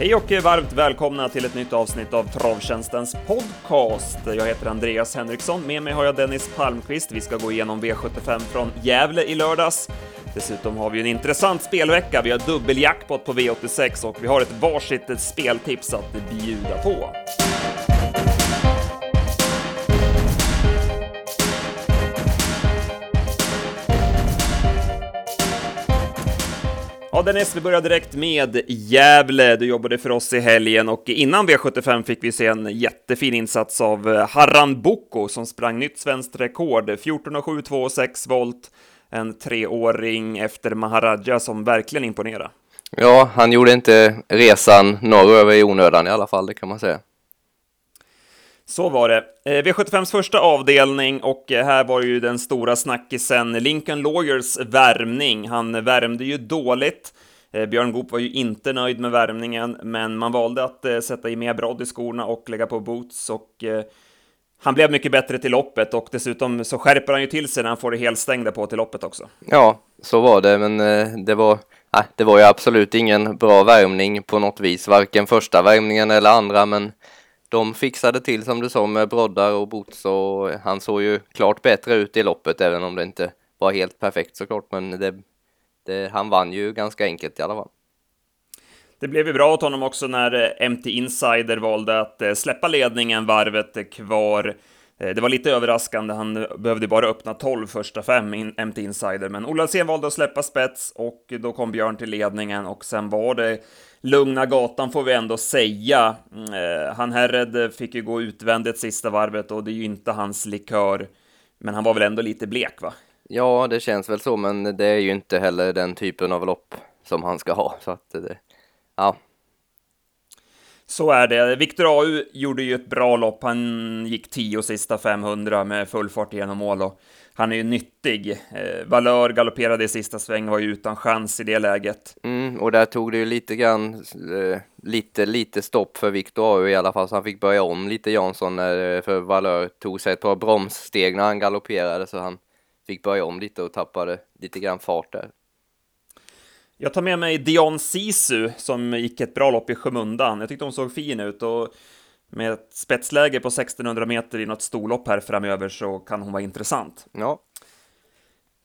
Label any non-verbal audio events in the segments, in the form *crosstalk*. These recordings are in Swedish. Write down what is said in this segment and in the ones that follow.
Hej och varmt välkomna till ett nytt avsnitt av Travtjänstens podcast. Jag heter Andreas Henriksson, med mig har jag Dennis Palmqvist. Vi ska gå igenom V75 från Gävle i lördags. Dessutom har vi en intressant spelvecka. Vi har dubbeljackpot på V86 och vi har ett varsitt speltips att bjuda på. Ja, Dennis, vi börjar direkt med Gävle. Du jobbade för oss i helgen och innan V75 fick vi se en jättefin insats av eh, Harran Boko som sprang nytt svenskt rekord, 14.72,6 volt. En treåring efter Maharaja som verkligen imponerade. Ja, han gjorde inte resan norröver i onödan i alla fall, det kan man säga. Så var det. Eh, V75s första avdelning och eh, här var ju den stora snackisen Lincoln Lawyers värmning. Han värmde ju dåligt. Eh, Björn Goop var ju inte nöjd med värmningen, men man valde att eh, sätta i mer brodd i skorna och lägga på boots och eh, han blev mycket bättre till loppet och dessutom så skärper han ju till sig när han får det helstängda på till loppet också. Ja, så var det, men det var, nej, det var ju absolut ingen bra värmning på något vis, varken första värmningen eller andra, men de fixade till som du sa med broddar och boots och han såg ju klart bättre ut i loppet även om det inte var helt perfekt såklart men det, det, han vann ju ganska enkelt i alla fall. Det blev ju bra åt honom också när eh, MT Insider valde att eh, släppa ledningen varvet kvar. Eh, det var lite överraskande, han behövde bara öppna 12 första fem MT Insider, men Ola valde att släppa spets och då kom Björn till ledningen och sen var det lugna gatan får vi ändå säga. Mm, eh, han Herred fick ju gå utvändigt sista varvet och det är ju inte hans likör. Men han var väl ändå lite blek va? Ja, det känns väl så, men det är ju inte heller den typen av lopp som han ska ha. Så att det, ja, så är det. Viktor AU gjorde ju ett bra lopp. Han gick 10 sista 500 med full fart genom mål och han är ju nyttig. Eh, Valör galopperade i sista sväng var ju utan chans i det läget. Mm, och där tog det ju lite grann, eh, lite, lite stopp för Viktor AU i alla fall, så han fick börja om lite Jansson, när, eh, för Valör tog sig ett par bromssteg när han galopperade, så han fick börja om lite och tappade lite grann fart där. Jag tar med mig Dion Sisu som gick ett bra lopp i skymundan. Jag tyckte hon såg fin ut och med ett spetsläge på 1600 meter i något storlopp här framöver så kan hon vara intressant. Ja.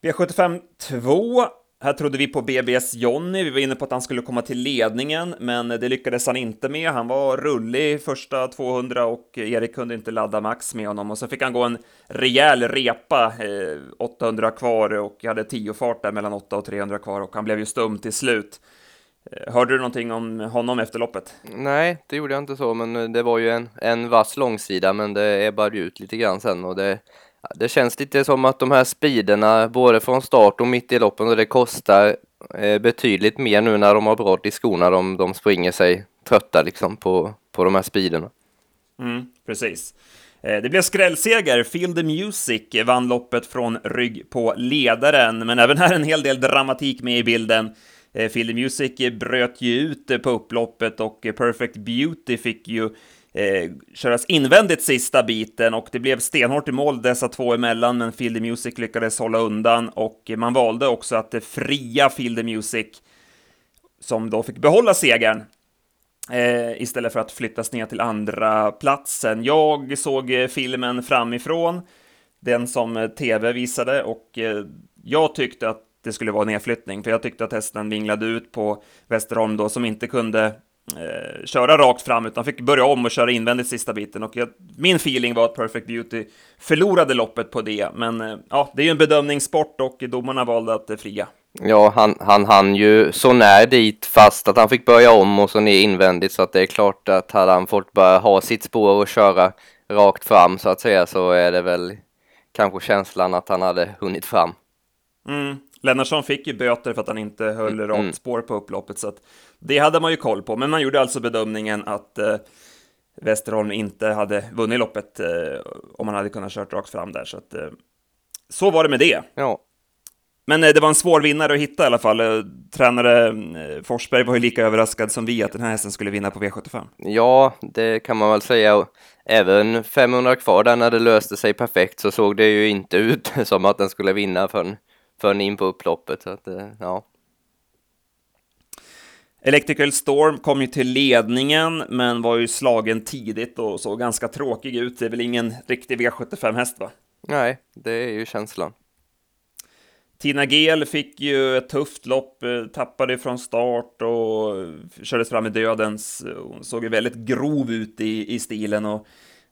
V75 2 här trodde vi på BBS Jonny, vi var inne på att han skulle komma till ledningen, men det lyckades han inte med. Han var rullig första 200 och Erik kunde inte ladda max med honom och så fick han gå en rejäl repa, eh, 800 kvar och hade 10 fart där mellan 8 och 300 kvar och han blev ju stum till slut. Eh, hörde du någonting om honom efter loppet? Nej, det gjorde jag inte så, men eh, det var ju en, en vass långsida, men det ebbade ut lite grann sen och det det känns lite som att de här speederna, både från start och mitt i loppen, och det kostar eh, betydligt mer nu när de har brodd i skorna. De, de springer sig trötta liksom på, på de här speederna. Mm, precis. Eh, det blev skrällseger. Feel the Music vann loppet från rygg på ledaren, men även här en hel del dramatik med i bilden. Eh, Feel the Music bröt ju ut på upploppet och Perfect Beauty fick ju eh, köras invändigt sista biten och det blev stenhårt i mål dessa två emellan, men Field Music lyckades hålla undan och man valde också att fria Field Music som då fick behålla segern eh, istället för att flyttas ner till andra platsen. Jag såg eh, filmen framifrån, den som eh, tv visade och eh, jag tyckte att det skulle vara nedflyttning, för jag tyckte att hästen vinglade ut på Västerholm då, som inte kunde eh, köra rakt fram, utan fick börja om och köra invändigt sista biten. Och jag, min feeling var att Perfect Beauty förlorade loppet på det, men eh, ja, det är ju en bedömningssport och domarna valde att eh, fria. Ja, han, han hann ju så när dit fast att han fick börja om och så ner invändigt så att det är klart att hade han fått bara ha sitt spår och köra rakt fram så att säga så är det väl kanske känslan att han hade hunnit fram. Mm. Lennartsson fick ju böter för att han inte höll mm. rakt mm. spår på upploppet, så att det hade man ju koll på. Men man gjorde alltså bedömningen att eh, Västerholm inte hade vunnit loppet eh, om man hade kunnat kört rakt fram där. Så, att, eh, så var det med det. Ja. Men eh, det var en svår vinnare att hitta i alla fall. Eh, tränare eh, Forsberg var ju lika överraskad som vi att den här hästen skulle vinna på V75. Ja, det kan man väl säga. Även 500 kvar där när det löste sig perfekt så såg det ju inte ut *laughs* som att den skulle vinna förrän förrän in på upploppet. Så att, eh, ja. Electrical Storm kom ju till ledningen, men var ju slagen tidigt och såg ganska tråkig ut. Det är väl ingen riktig V75-häst, va? Nej, det är ju känslan. Tina Gel fick ju ett tufft lopp, eh, tappade från start och kördes fram i dödens. Hon såg ju väldigt grov ut i, i stilen och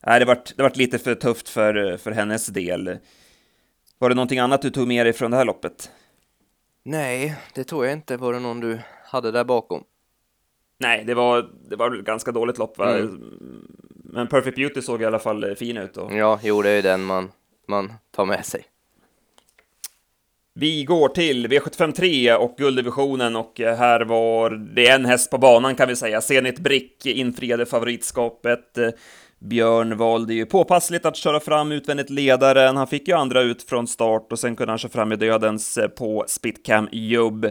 nej, det vart, det vart lite för tufft för, för hennes del. Var det någonting annat du tog med dig från det här loppet? Nej, det tror jag inte. Var det någon du hade där bakom? Nej, det var, det var ett ganska dåligt lopp. Va? Mm. Men Perfect Beauty såg i alla fall fin ut. Och... Ja, jo, det är den man, man tar med sig. Vi går till V753 och gulddivisionen och här var det en häst på banan kan vi säga. Zenit Brick infriade favoritskapet. Björn valde ju påpassligt att köra fram utvändigt ledaren. Han fick ju andra ut från start och sen kunde han köra fram i dödens eh, på Spitcam Jubb.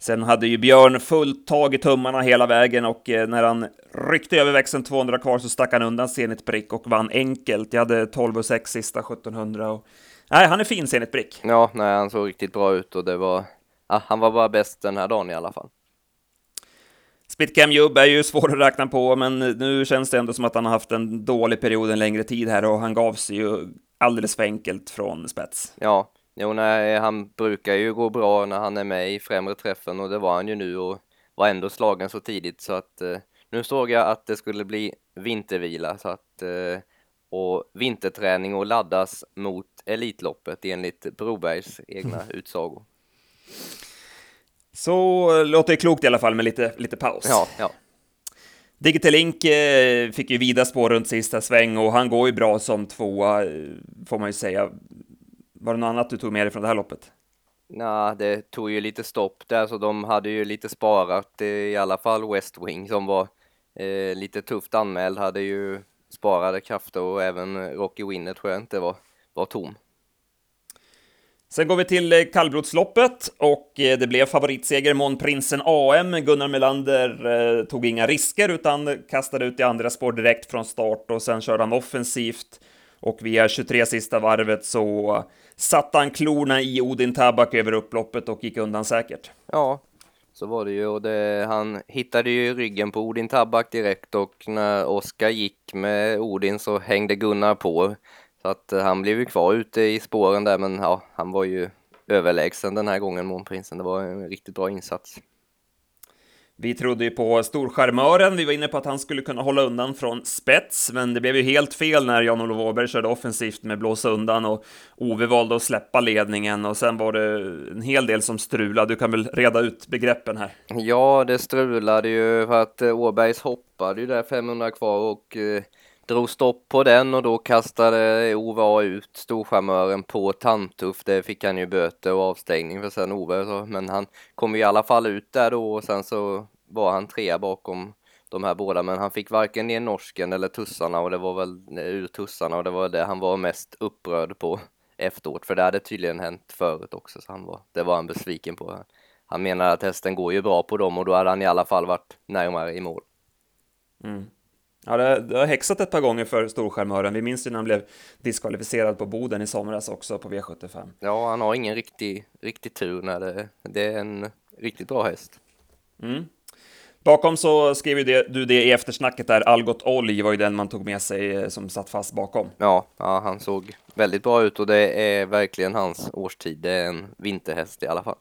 Sen hade ju Björn fullt tag i tummarna hela vägen och eh, när han ryckte över växeln 200 kvar så stack han undan Zenit Brick och vann enkelt. Jag hade 12 och 6 sista 1700 och Nej, han är fin Zenit Brick. Ja, nej, han såg riktigt bra ut och det var... Ja, han var bara bäst den här dagen i alla fall. Spitcam Jubb är ju svår att räkna på, men nu känns det ändå som att han har haft en dålig period en längre tid här och han gav sig ju alldeles för enkelt från spets. Ja, jo, nej, han brukar ju gå bra när han är med i främre träffen och det var han ju nu och var ändå slagen så tidigt så att eh, nu såg jag att det skulle bli vintervila så att eh, och vinterträning och laddas mot Elitloppet enligt Brobergs egna *laughs* utsagor. Så låter det klokt i alla fall med lite, lite paus. Ja, ja. Digitalink eh, fick ju vida spår runt sista sväng och han går ju bra som tvåa, eh, får man ju säga. Var det något annat du tog med dig från det här loppet? Nej, det tog ju lite stopp där, så de hade ju lite sparat. I alla fall West Wing som var eh, lite tufft anmäld, hade ju sparade krafter och även Rocky Winner tror jag inte var, var tom. Sen går vi till eh, kallblodsloppet och eh, det blev favoritseger Månprinsen AM. Gunnar Melander eh, tog inga risker utan kastade ut i andra spår direkt från start och sen körde han offensivt. Och via 23 sista varvet så satte han klorna i Odin Tabak över upploppet och gick undan säkert. Ja, så var det ju och det, han hittade ju ryggen på Odin Tabak direkt och när Oskar gick med Odin så hängde Gunnar på. Så att eh, han blev ju kvar ute i spåren där men ja, han var ju överlägsen den här gången, Månprinsen. Det var en riktigt bra insats. Vi trodde ju på storskärmören. Vi var inne på att han skulle kunna hålla undan från spets, men det blev ju helt fel när Jan-Olof Åberg körde offensivt med blåsa undan och Ove valde att släppa ledningen och sen var det en hel del som strulade. Du kan väl reda ut begreppen här? Ja, det strulade ju för att eh, Åbergs hoppade ju där 500 kvar och eh, drog stopp på den och då kastade Ove A ut storcharmören på Tantuff. Det fick han ju böter och avstängning för sen Ove, men han kom ju i alla fall ut där då och sen så var han trea bakom de här båda, men han fick varken ner norsken eller tussarna och det var väl eh, ur tussarna och det var det han var mest upprörd på efteråt, för det hade tydligen hänt förut också, så han var, det var han besviken på. Han menar att hästen går ju bra på dem och då hade han i alla fall varit närmare i mål. Mm. Ja, det, det har häxat ett par gånger för storskärmören. Vi minns ju när han blev diskvalificerad på Boden i somras också på V75. Ja, han har ingen riktig, riktig tur när det, det är en riktigt bra häst. Mm. Bakom så skrev ju det, du det i eftersnacket där, Algot Olj var ju den man tog med sig eh, som satt fast bakom. Ja, ja, han såg väldigt bra ut och det är verkligen hans årstid. Det är en vinterhäst i alla fall.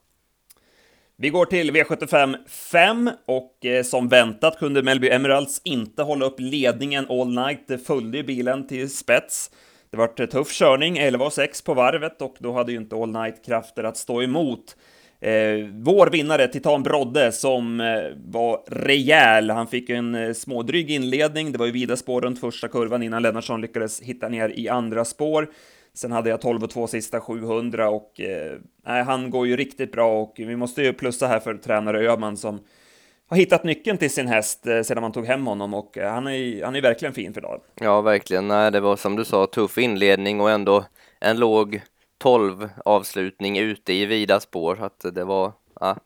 Vi går till V75 5 och eh, som väntat kunde Melby Emeralds inte hålla upp ledningen all night. Det följde ju bilen till spets. Det var en eh, tuff körning, 11 och 6 på varvet och då hade ju inte all night krafter att stå emot. Eh, vår vinnare, Titan Brodde, som eh, var rejäl. Han fick en eh, smådryg inledning. Det var ju vida spår runt första kurvan innan Lennartsson lyckades hitta ner i andra spår. Sen hade jag 12 och 2 sista 700 och eh, han går ju riktigt bra och vi måste ju plussa här för tränare Öhman som har hittat nyckeln till sin häst eh, sedan man tog hem honom och eh, han är, han är verkligen fin för dagen. Ja, verkligen. Nej, det var som du sa, tuff inledning och ändå en låg 12 avslutning ute i vida spår, så att det var ja,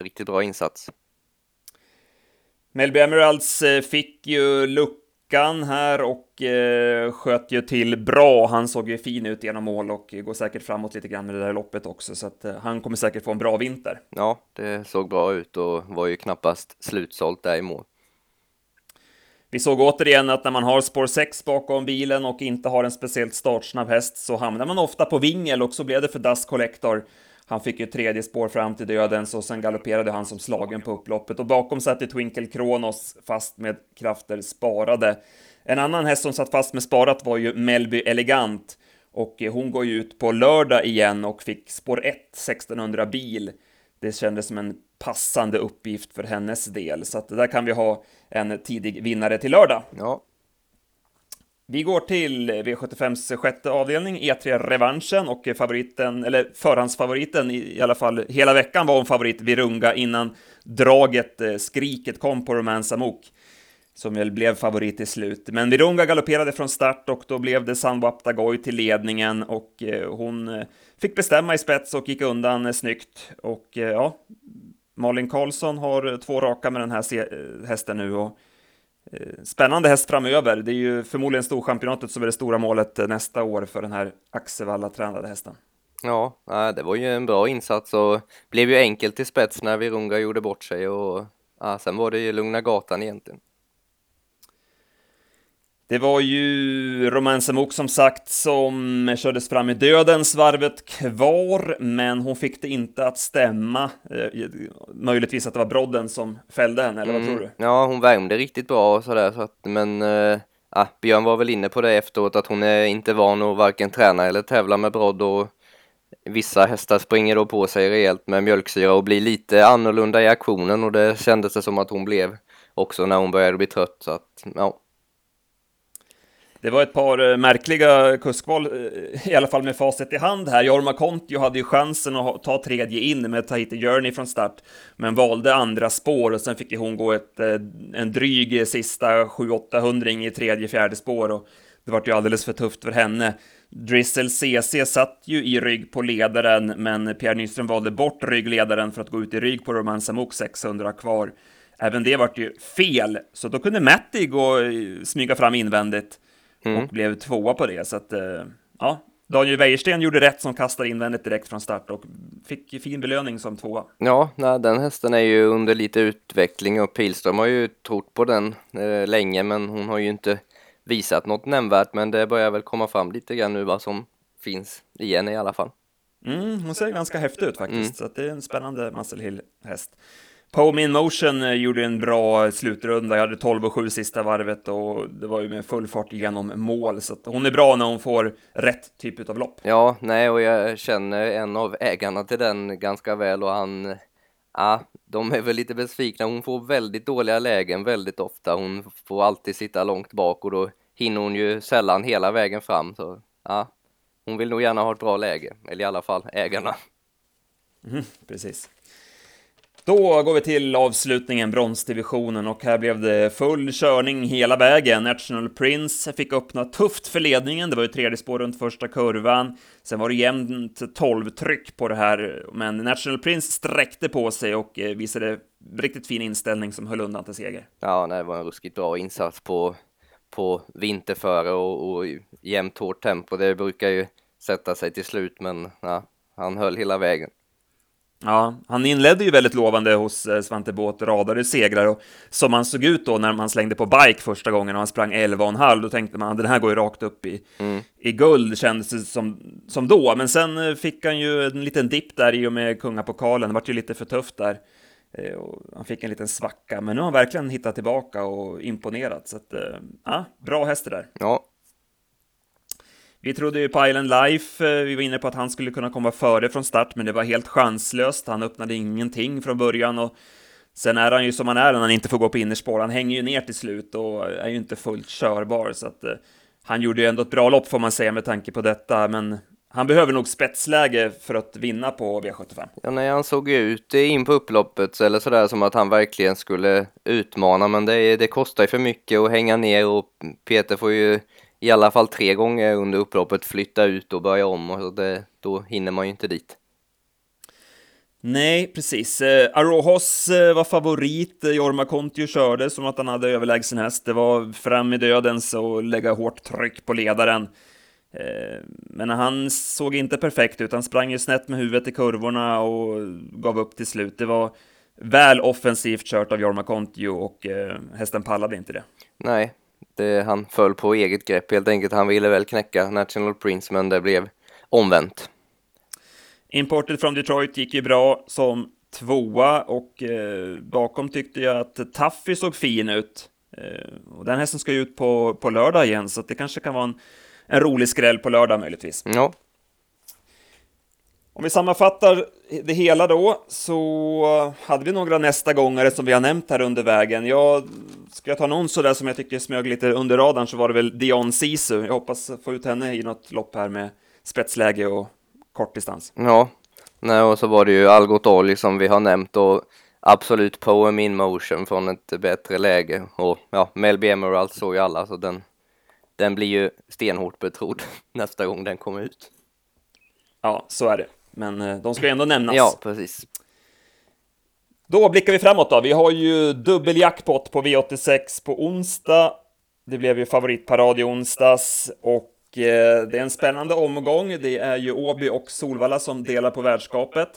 riktigt bra insats. Melby Emeralds eh, fick ju luck Mackan här och eh, sköt ju till bra. Han såg ju fin ut genom mål och går säkert framåt lite grann med det där loppet också, så att eh, han kommer säkert få en bra vinter. Ja, det såg bra ut och var ju knappast slutsålt där i mål. Vi såg återigen att när man har spår 6 bakom bilen och inte har en speciellt startsnabb häst så hamnar man ofta på vingel och så blev det för Dust Collector. Han fick ju tredje spår fram till dödens och sen galopperade han som slagen på upploppet och bakom satt Twinkle Kronos fast med krafter sparade. En annan häst som satt fast med sparat var ju Melby Elegant och eh, hon går ju ut på lördag igen och fick spår 1 1600 bil. Det kändes som en passande uppgift för hennes del, så att där kan vi ha en tidig vinnare till lördag. Ja. Vi går till V75s sjätte avdelning, E3 Revanschen och favoriten, eller förhandsfavoriten i alla fall hela veckan var hon favorit Virunga innan draget, eh, skriket kom på Romance Amok som väl blev favorit till slut. Men Virunga galopperade från start och då blev det Sanwap Dagoy till ledningen och eh, hon eh, fick bestämma i spets och gick undan snyggt. Och ja, Malin Karlsson har två raka med den här hästen nu och Eh, spännande häst framöver. Det är ju förmodligen Storchampionatet som är det stora målet eh, nästa år för den här Axevalla-tränade hästen. Ja, eh, det var ju en bra insats och blev ju enkelt till spets när Virunga gjorde bort sig och ja, sen var det ju lugna gatan egentligen. Det var ju Romance Amok som sagt som kördes fram i dödens varvet kvar, men hon fick det inte att stämma. Eh, möjligtvis att det var brodden som fällde henne, eller vad mm. tror du? Ja, hon värmde riktigt bra och sådär, så att, men äh, Björn var väl inne på det efteråt att hon är inte van att varken träna eller tävla med brodd och vissa hästar springer då på sig rejält med mjölksyra och blir lite annorlunda i aktionen och det kändes det som att hon blev också när hon började bli trött, så att ja det var ett par eh, märkliga eh, kuskval, eh, i alla fall med facit i hand här. Jorma Kontio hade ju chansen att ta tredje in med Tahiti Journey från start, men valde andra spår och sen fick hon gå ett, en dryg sista 7-800 i tredje, fjärde spår och det var ju alldeles för tufft för henne. Drizzle CC satt ju i rygg på ledaren, men Pierre Nyström valde bort ryggledaren för att gå ut i rygg på Roman Samok 600 kvar. Även det vart ju fel, så då kunde Matti gå smyga fram invändigt mm. och blev tvåa på det. Så att, eh, ja, Daniel Wäjersten gjorde rätt som kastade invändigt direkt från start och fick fin belöning som tvåa. Ja, nej, den hästen är ju under lite utveckling och Pilström har ju trott på den eh, länge, men hon har ju inte visat något nämnvärt, men det börjar väl komma fram lite grann nu vad som finns igen i alla fall. Mm, hon ser ganska häftig ut faktiskt, mm. så det är en spännande Muscle Hill-häst. Pome In Motion eh, gjorde en bra slutrunda. Jag hade 12 och 7 sista varvet och det var ju med full fart igenom mål. Så hon är bra när hon får rätt typ av lopp. Ja, nej, och jag känner en av ägarna till den ganska väl och han, ja, de är väl lite besvikna. Hon får väldigt dåliga lägen väldigt ofta. Hon får alltid sitta långt bak och då hinner hon ju sällan hela vägen fram. Så ja, hon vill nog gärna ha ett bra läge, eller i alla fall ägarna. Mm, precis. Då går vi till avslutningen, bronsdivisionen, och här blev det full körning hela vägen. National Prince fick öppna tufft för ledningen, det var ju tredje spår runt första kurvan. Sen var det jämnt 12-tryck på det här, men National Prince sträckte på sig och eh, visade riktigt fin inställning som höll undan till seger. Ja, det var en ruskigt bra insats på, på vinterföre och, och jämnt hårt tempo. Det brukar ju sätta sig till slut, men ja, han höll hela vägen. Ja, han inledde ju väldigt lovande hos eh, Svante Båth, radade segrar och som han såg ut då när man slängde på bike första gången och han sprang 11,5 då tänkte man att den här går ju rakt upp i, mm. i guld kändes det som, som då. Men sen eh, fick han ju en liten dipp där i och med kungapokalen, det vart ju lite för tufft där. Eh, och han fick en liten svacka, men nu har han verkligen hittat tillbaka och imponerat. Så att, ja, bra häst det där. Ja, vi trodde ju på Island Life, eh, vi var inne på att han skulle kunna komma före från start, men det var helt chanslöst. Han öppnade ingenting från början och sen är han ju som han är när han inte får gå på innerspår. Han hänger ju ner till slut och är ju inte fullt körbar, så att eh, han gjorde ju ändå ett bra lopp får man säga med tanke på detta, men han behöver nog spetsläge för att vinna på V75. Ja, nej, han såg ju ut in på upploppet eller sådär som att han verkligen skulle utmana, men det, det kostar ju för mycket att hänga ner och Peter får ju i alla fall tre gånger under upploppet flytta ut och börja om och det, då hinner man ju inte dit. Nej, precis. Eh, Arojos eh, var favorit. Eh, Jorma Kontio körde som att han hade överlägsen häst. Det var fram i dödens och lägga hårt tryck på ledaren. Men han såg inte perfekt ut. Han sprang ju snett med huvudet i kurvorna och gav upp till slut. Det var väl offensivt kört av Jorma Kontio och hästen pallade inte det. Nej, det, han föll på eget grepp helt enkelt. Han ville väl knäcka National Prince, men det blev omvänt. Imported from Detroit gick ju bra som tvåa och eh, bakom tyckte jag att Taffy såg fin ut. Eh, och den hästen ska ju ut på, på lördag igen, så det kanske kan vara en, en rolig skräll på lördag möjligtvis. Ja. Om vi sammanfattar det hela då, så hade vi några nästa gångare som vi har nämnt här under vägen. Jag ska jag ta någon sådär som jag tycker smög lite under radarn så var det väl Dion Sisu. Jag hoppas få ut henne i något lopp här med spetsläge och kortdistans. Ja, Nej, och så var det ju Algot Olli som vi har nämnt och absolut Poem in motion från ett bättre läge och ja, Melby Emerald såg ju alla så den, den blir ju stenhårt betrodd *laughs* nästa gång den kommer ut. Ja, så är det. Men eh, de ska ändå nämnas. Ja, precis. Då blickar vi framåt då. Vi har ju dubbeljackpot på V86 på onsdag. Det blev ju favoritparad i onsdags och Eh, det är en spännande omgång. Det är ju Åby och Solvalla som delar på värdskapet.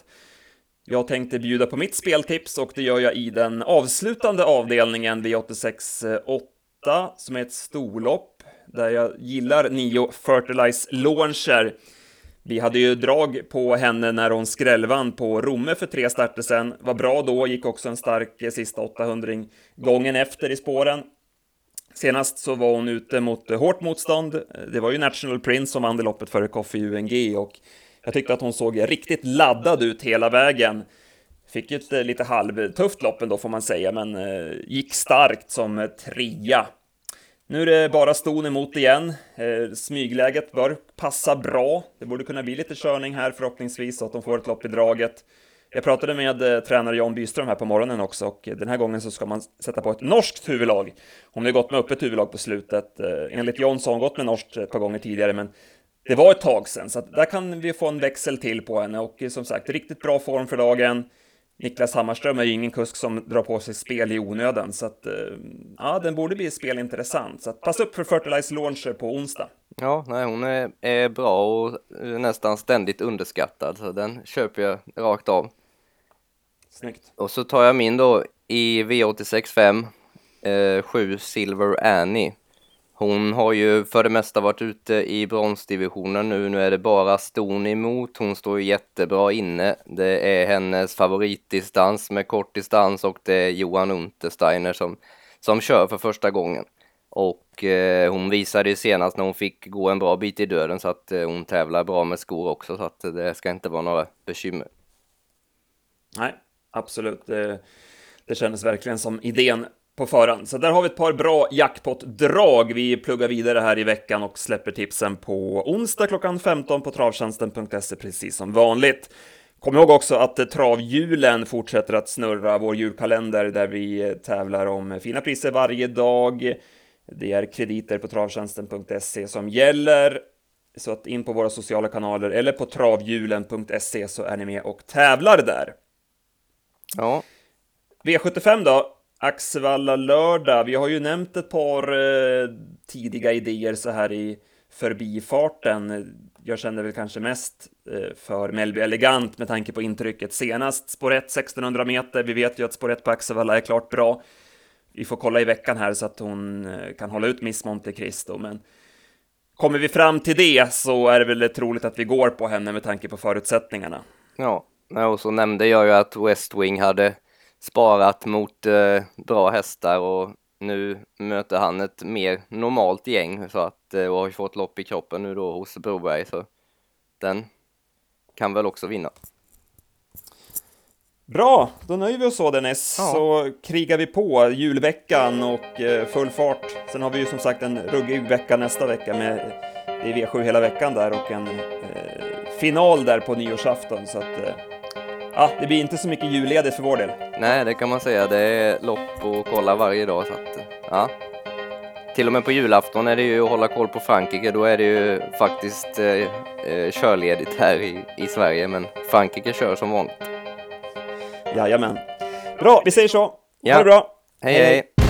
Jag tänkte bjuda på mitt speltips och det gör jag i den avslutande avdelningen V86 8 som är ett storlopp där jag gillar nio Fertilize Launcher. Vi hade ju drag på henne när hon skrällvann på Romme för tre starter sen. Var bra då, gick också en stark eh, sista 800 gången efter i spåren. Senast så var hon ute mot eh, hårt motstånd. Eh, det var ju National Prince som vann det loppet före Coffee UNG och jag tyckte att hon såg riktigt laddad ut hela vägen. Fick ju ett lite halvtufft lopp ändå får man säga, men gick starkt som trea. Nu är det bara ston emot igen. Eh, smygläget bör passa bra. Det borde kunna bli lite körning här förhoppningsvis så att de får ett lopp i draget. Jag pratade med eh, tränare Jan Byström här på morgonen också och den här gången så ska man sätta på ett norskt huvudlag. Hon har gått med öppet huvudlag på slutet. Eh, enligt John så har hon gått med norskt ett par gånger tidigare, men det var ett tag sedan, så att där kan vi få en växel till på henne och eh, som sagt, riktigt bra form för dagen. Niklas Hammarström är ju ingen kusk som drar på sig spel i onödan, så att ja, den borde bli spelintressant. Så att passa upp för Fertilize Launcher på onsdag. Ja, nej, hon är, är bra och nästan ständigt underskattad, så den köper jag rakt av. Snyggt. Och så tar jag min då i V86 5, 7 Silver Annie. Hon har ju för det mesta varit ute i bronsdivisionen nu. Nu är det bara ston emot. Hon står jättebra inne. Det är hennes favoritdistans med kort distans och det är Johan Untersteiner som, som kör för första gången. Och eh, hon visade ju senast när hon fick gå en bra bit i döden så att eh, hon tävlar bra med skor också så att det ska inte vara några bekymmer. Nej, absolut. Det, det kändes verkligen som idén på förhand. Så där har vi ett par bra jackpot-drag. Vi pluggar vidare här i veckan och släpper tipsen på onsdag klockan 15 på travtjänsten.se precis som vanligt. Kom ihåg också att travhjulen fortsätter att snurra, vår julkalender där vi tävlar om fina priser varje dag. Det är krediter på travtjänsten.se som gäller. Så att in på våra sociala kanaler eller på travhjulen.se så är ni med och tävlar där. Ja. V75 då? Axevalla lördag. Vi har ju nämnt ett par eh, tidiga idéer så här i förbifarten. Jag känner väl kanske mest eh, för Melby Elegant med tanke på intrycket senast. Spår 1 1600 meter. Vi vet ju att spår 1 på Axevalla är klart bra. Vi får kolla i veckan här så att hon eh, kan hålla ut Miss Monte Cristo, men kommer vi fram till det så är det väl troligt att vi går på henne med tanke på förutsättningarna. Ja, och så nämnde jag ju att West Wing hade sparat mot eh, bra hästar och nu möter han ett mer normalt gäng så att, eh, och har ju fått lopp i kroppen nu då hos Broberg så den kan väl också vinna. Bra, då nöjer vi oss så Dennis, ja. så krigar vi på julveckan och eh, full fart. Sen har vi ju som sagt en ruggig vecka nästa vecka med det är V7 hela veckan där och en eh, final där på nyårsafton så att eh, ja, det blir inte så mycket julledigt för vår del. Nej, det kan man säga. Det är lopp och kolla varje dag så att ja. Till och med på julafton är det ju att hålla koll på Frankrike. Då är det ju faktiskt eh, eh körledigt här i, i Sverige, men Frankrike kör som vanligt. Jajamän. Bra, vi säger så. Ha Ja. det bra. hej. hej.